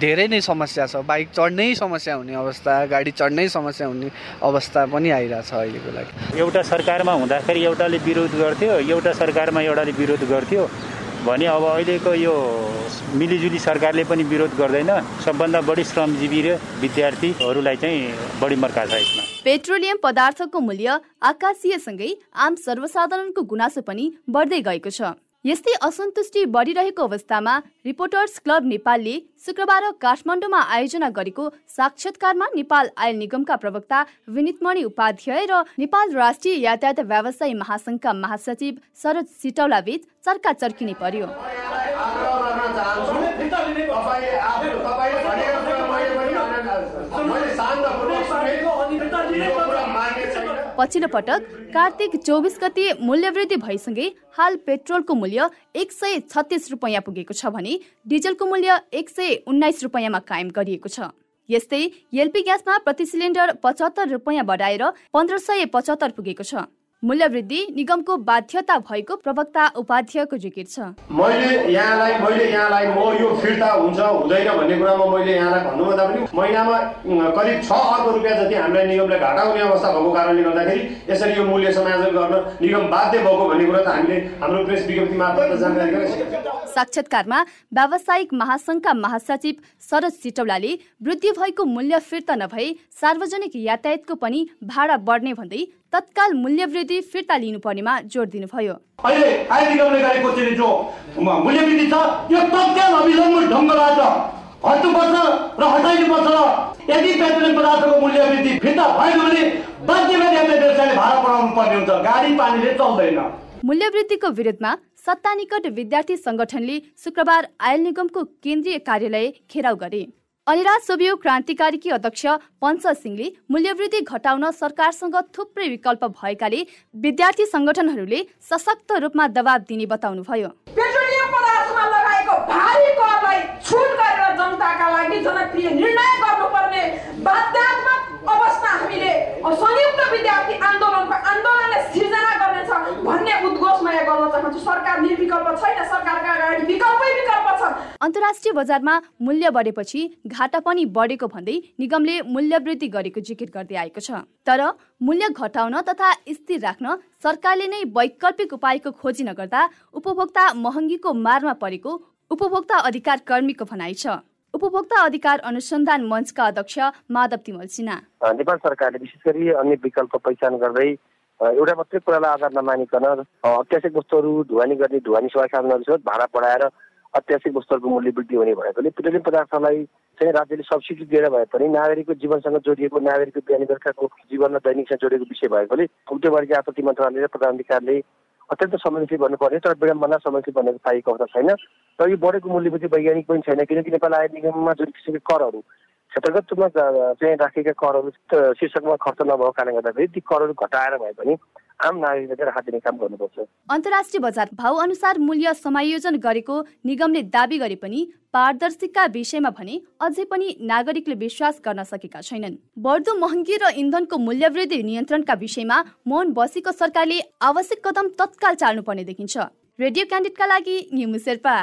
धेरै नै समस्या छ। बाइक चढ्नै समस्या हुने अवस्था गाडी चढ्नै समस्या हुने अवस्था पनि आइरहेछ अहिलेको लागि। एउटा सरकारमा हुँदाखेरि एउटाले विरोध गर्थ्यो एउटा सरकारमा एउटाले विरोध गर्थ्यो भने अब अहिलेको यो मिलिजुली सरकारले पनि विरोध गर्दैन। सबभन्दा बढी श्रमजीवी र विद्यार्थीहरूलाई चाहिँ बढी मर्का छ यसमा। पेट्रोलियम पदार्थको मूल्य आकाशीयसँगै आम सर्वसाधारणको गुनासो पनि बढ्दै गएको छ। यस्तै असन्तुष्टि बढिरहेको अवस्थामा रिपोर्टर्स क्लब नेपालले शुक्रबार काठमाडौँमा आयोजना गरेको साक्षात्कारमा नेपाल आयल निगमका प्रवक्ता विनितमणि उपाध्याय र नेपाल राष्ट्रिय यातायात व्यवसायी महासंघका महासचिव शरद सिटौला बीच चर्का चर्किने पर्यो। पछिल्लो पटक कार्तिक चौबिस गते मूल्यवृद्धि भएसँगै हाल पेट्रोलको मूल्य एक सय छत्तिस रुपियाँ पुगेको छ भने डिजलको मूल्य एक सय उन्नाइस रुपियाँमा कायम गरिएको छ। यस्तै एलपी ग्यासमा प्रति सिलिन्डर पचहत्तर रुपियाँ बढाएर पन्ध्र सय पचहत्तर पुगेको छ। मूल्यवृद्धि निगमको बाध्यता भएको प्रवक्ता उपाध्ययको जिकिर छ। मैले यहाँलाई मैले यहाँलाई म यो फिर्ता हुन्छ हुँदैन भन्ने कुरामा मैले यहाँलाई भन्नुभन्दा पनि महिनामा करिब छ अर्ब रुपियाँ जति हामीलाई निगमले घाटा हुने अवस्था भएको कारणले गर्दाखेरि यसरी यो मूल्य समायोजन गर्न निगम बाध्य भएको भन्ने कुरा त हामीले हाम्रो प्रेस विज्ञप्ति मार्फत जानकारी गराइसकेका साक्षात्कारमा व्यावसायिक महासंघका महासचिव शरद सिटौलाले वृद्धि भएको मूल्य फिर्ता नभए सार्वजनिक यातायातको पनि भाडा बढ्ने भन्दै तत्काल मूल्य वृद्धि फिर्ता लिनुपर्नेमा जोड दिनुभयो। अहिले आय निगमले गरेको चाहिँ जो मूल्य वृद्धि छ। यो तत्काल अविलम्ब ढङ्गबाट हट्नुपर्छ र हटाइनुपर्छ र यदि पेट्रोलियम पदार्थको मूल्य वृद्धि फिर्ता भएन भने बाध्य यातायात व्यवसायले भाडा बढाउनु पर्ने हुन्छ। गाडी पानीले चल्दैन। मूल्यवृद्धिको विरुद्धमा सत्ता निकट विद्यार्थी संगठनले शुक्रबार आयल निगमको केन्द्रीय कार्यालय घेराउ गरे। अनिराज सोभियो क्रान्तिकारीकी अध्यक्ष पञ्च सिंहले मूल्यवृद्धि घटाउन सरकारसँग थुप्रै विकल्प भएकाले विद्यार्थी संगठनहरूले सशक्त रूपमा दबाब दिने बताउनुभयो। पेट्रोलियम जनताका लागि जनप्रिय निर्णय गर्नुपर्ने सरकार छैन। सरकारका अगाडि अन्तर्राष्ट्रिय बजारमा मूल्य बढेपछि घाटा पनि बढेको भन्दै निगमले मूल्य वृद्धि गरेको जिकिर गर्दै आएको छ। तर मूल्य घटाउन तथा स्थिर राख्न सरकारले नै वैकल्पिक उपायको खोजी नगर्दा उपभोक्ता महँगीको मारमा परेको उपभोक्ता अधिकार कर्मीको भनाइ छ। उपभोक्ता अधिकार अनुसन्धान मञ्चका अध्यक्ष माधव तिमल सिन्हा। नेपाल सरकारले विशेष गरी अन्य विकल्प पहिचान गर्दै एउटा मात्रै कुरालाई आधार नमानिकन अत्यावश्यक वस्तुहरू ढुवानी गर्ने ढुवानी सेवा साधनहरू भाडा बढाएर अत्यावश्यक वस्तुहरूको मूल्य वृद्धि हुने भएकोले पेट्रोलियम पदार्थलाई चाहिँ राज्यले सब्सिडी दिएर भए पनि नागरिकको जीवनसँग जोडिएको नागरिकको बिहानी बेलुकाको जीवन दैनिकसँग जोडिएको विषय भएकोले उद्योगवाणिज्य आपूर्ति मन्त्रालय र प्रधान अधिकारले अत्यन्त संवेदनशील भन्नुपर्ने तर विडम्बना संवेदनशील भन्ने पाइएको अवस्था छैन। र यो बढेको मूल्यवृद्धि वैज्ञानिक पनि छैन किनकि नेपाल आय निगममा जुन किसिमको करहरू क्षेत्रगत रूपमा चाहिँ राखेका करहरू शीर्षकमा खर्च नभएको कारणले गर्दाखेरि ती करहरू घटाएर भए पनि आम नागरिकले राहत दिने काम गर्नुपर्छ। अन्तर्राष्ट्रिय बजार भाउ अनुसार मूल्य समायोजन गरेको निगमले दावी गरे पनि पारदर्शिका विषयमा भने अझै पनि नागरिकले विश्वास गर्न सकेका छैनन्। बढ्दो महँगी र इन्धनको मूल्य वृद्धि नियन्त्रणका विषयमा मौन बसेको सरकारले आवश्यक कदम तत्काल चाल्नुपर्ने देखिन्छ। रेडियो क्यान्डिडेटका लागि न्युमु शेर्पा।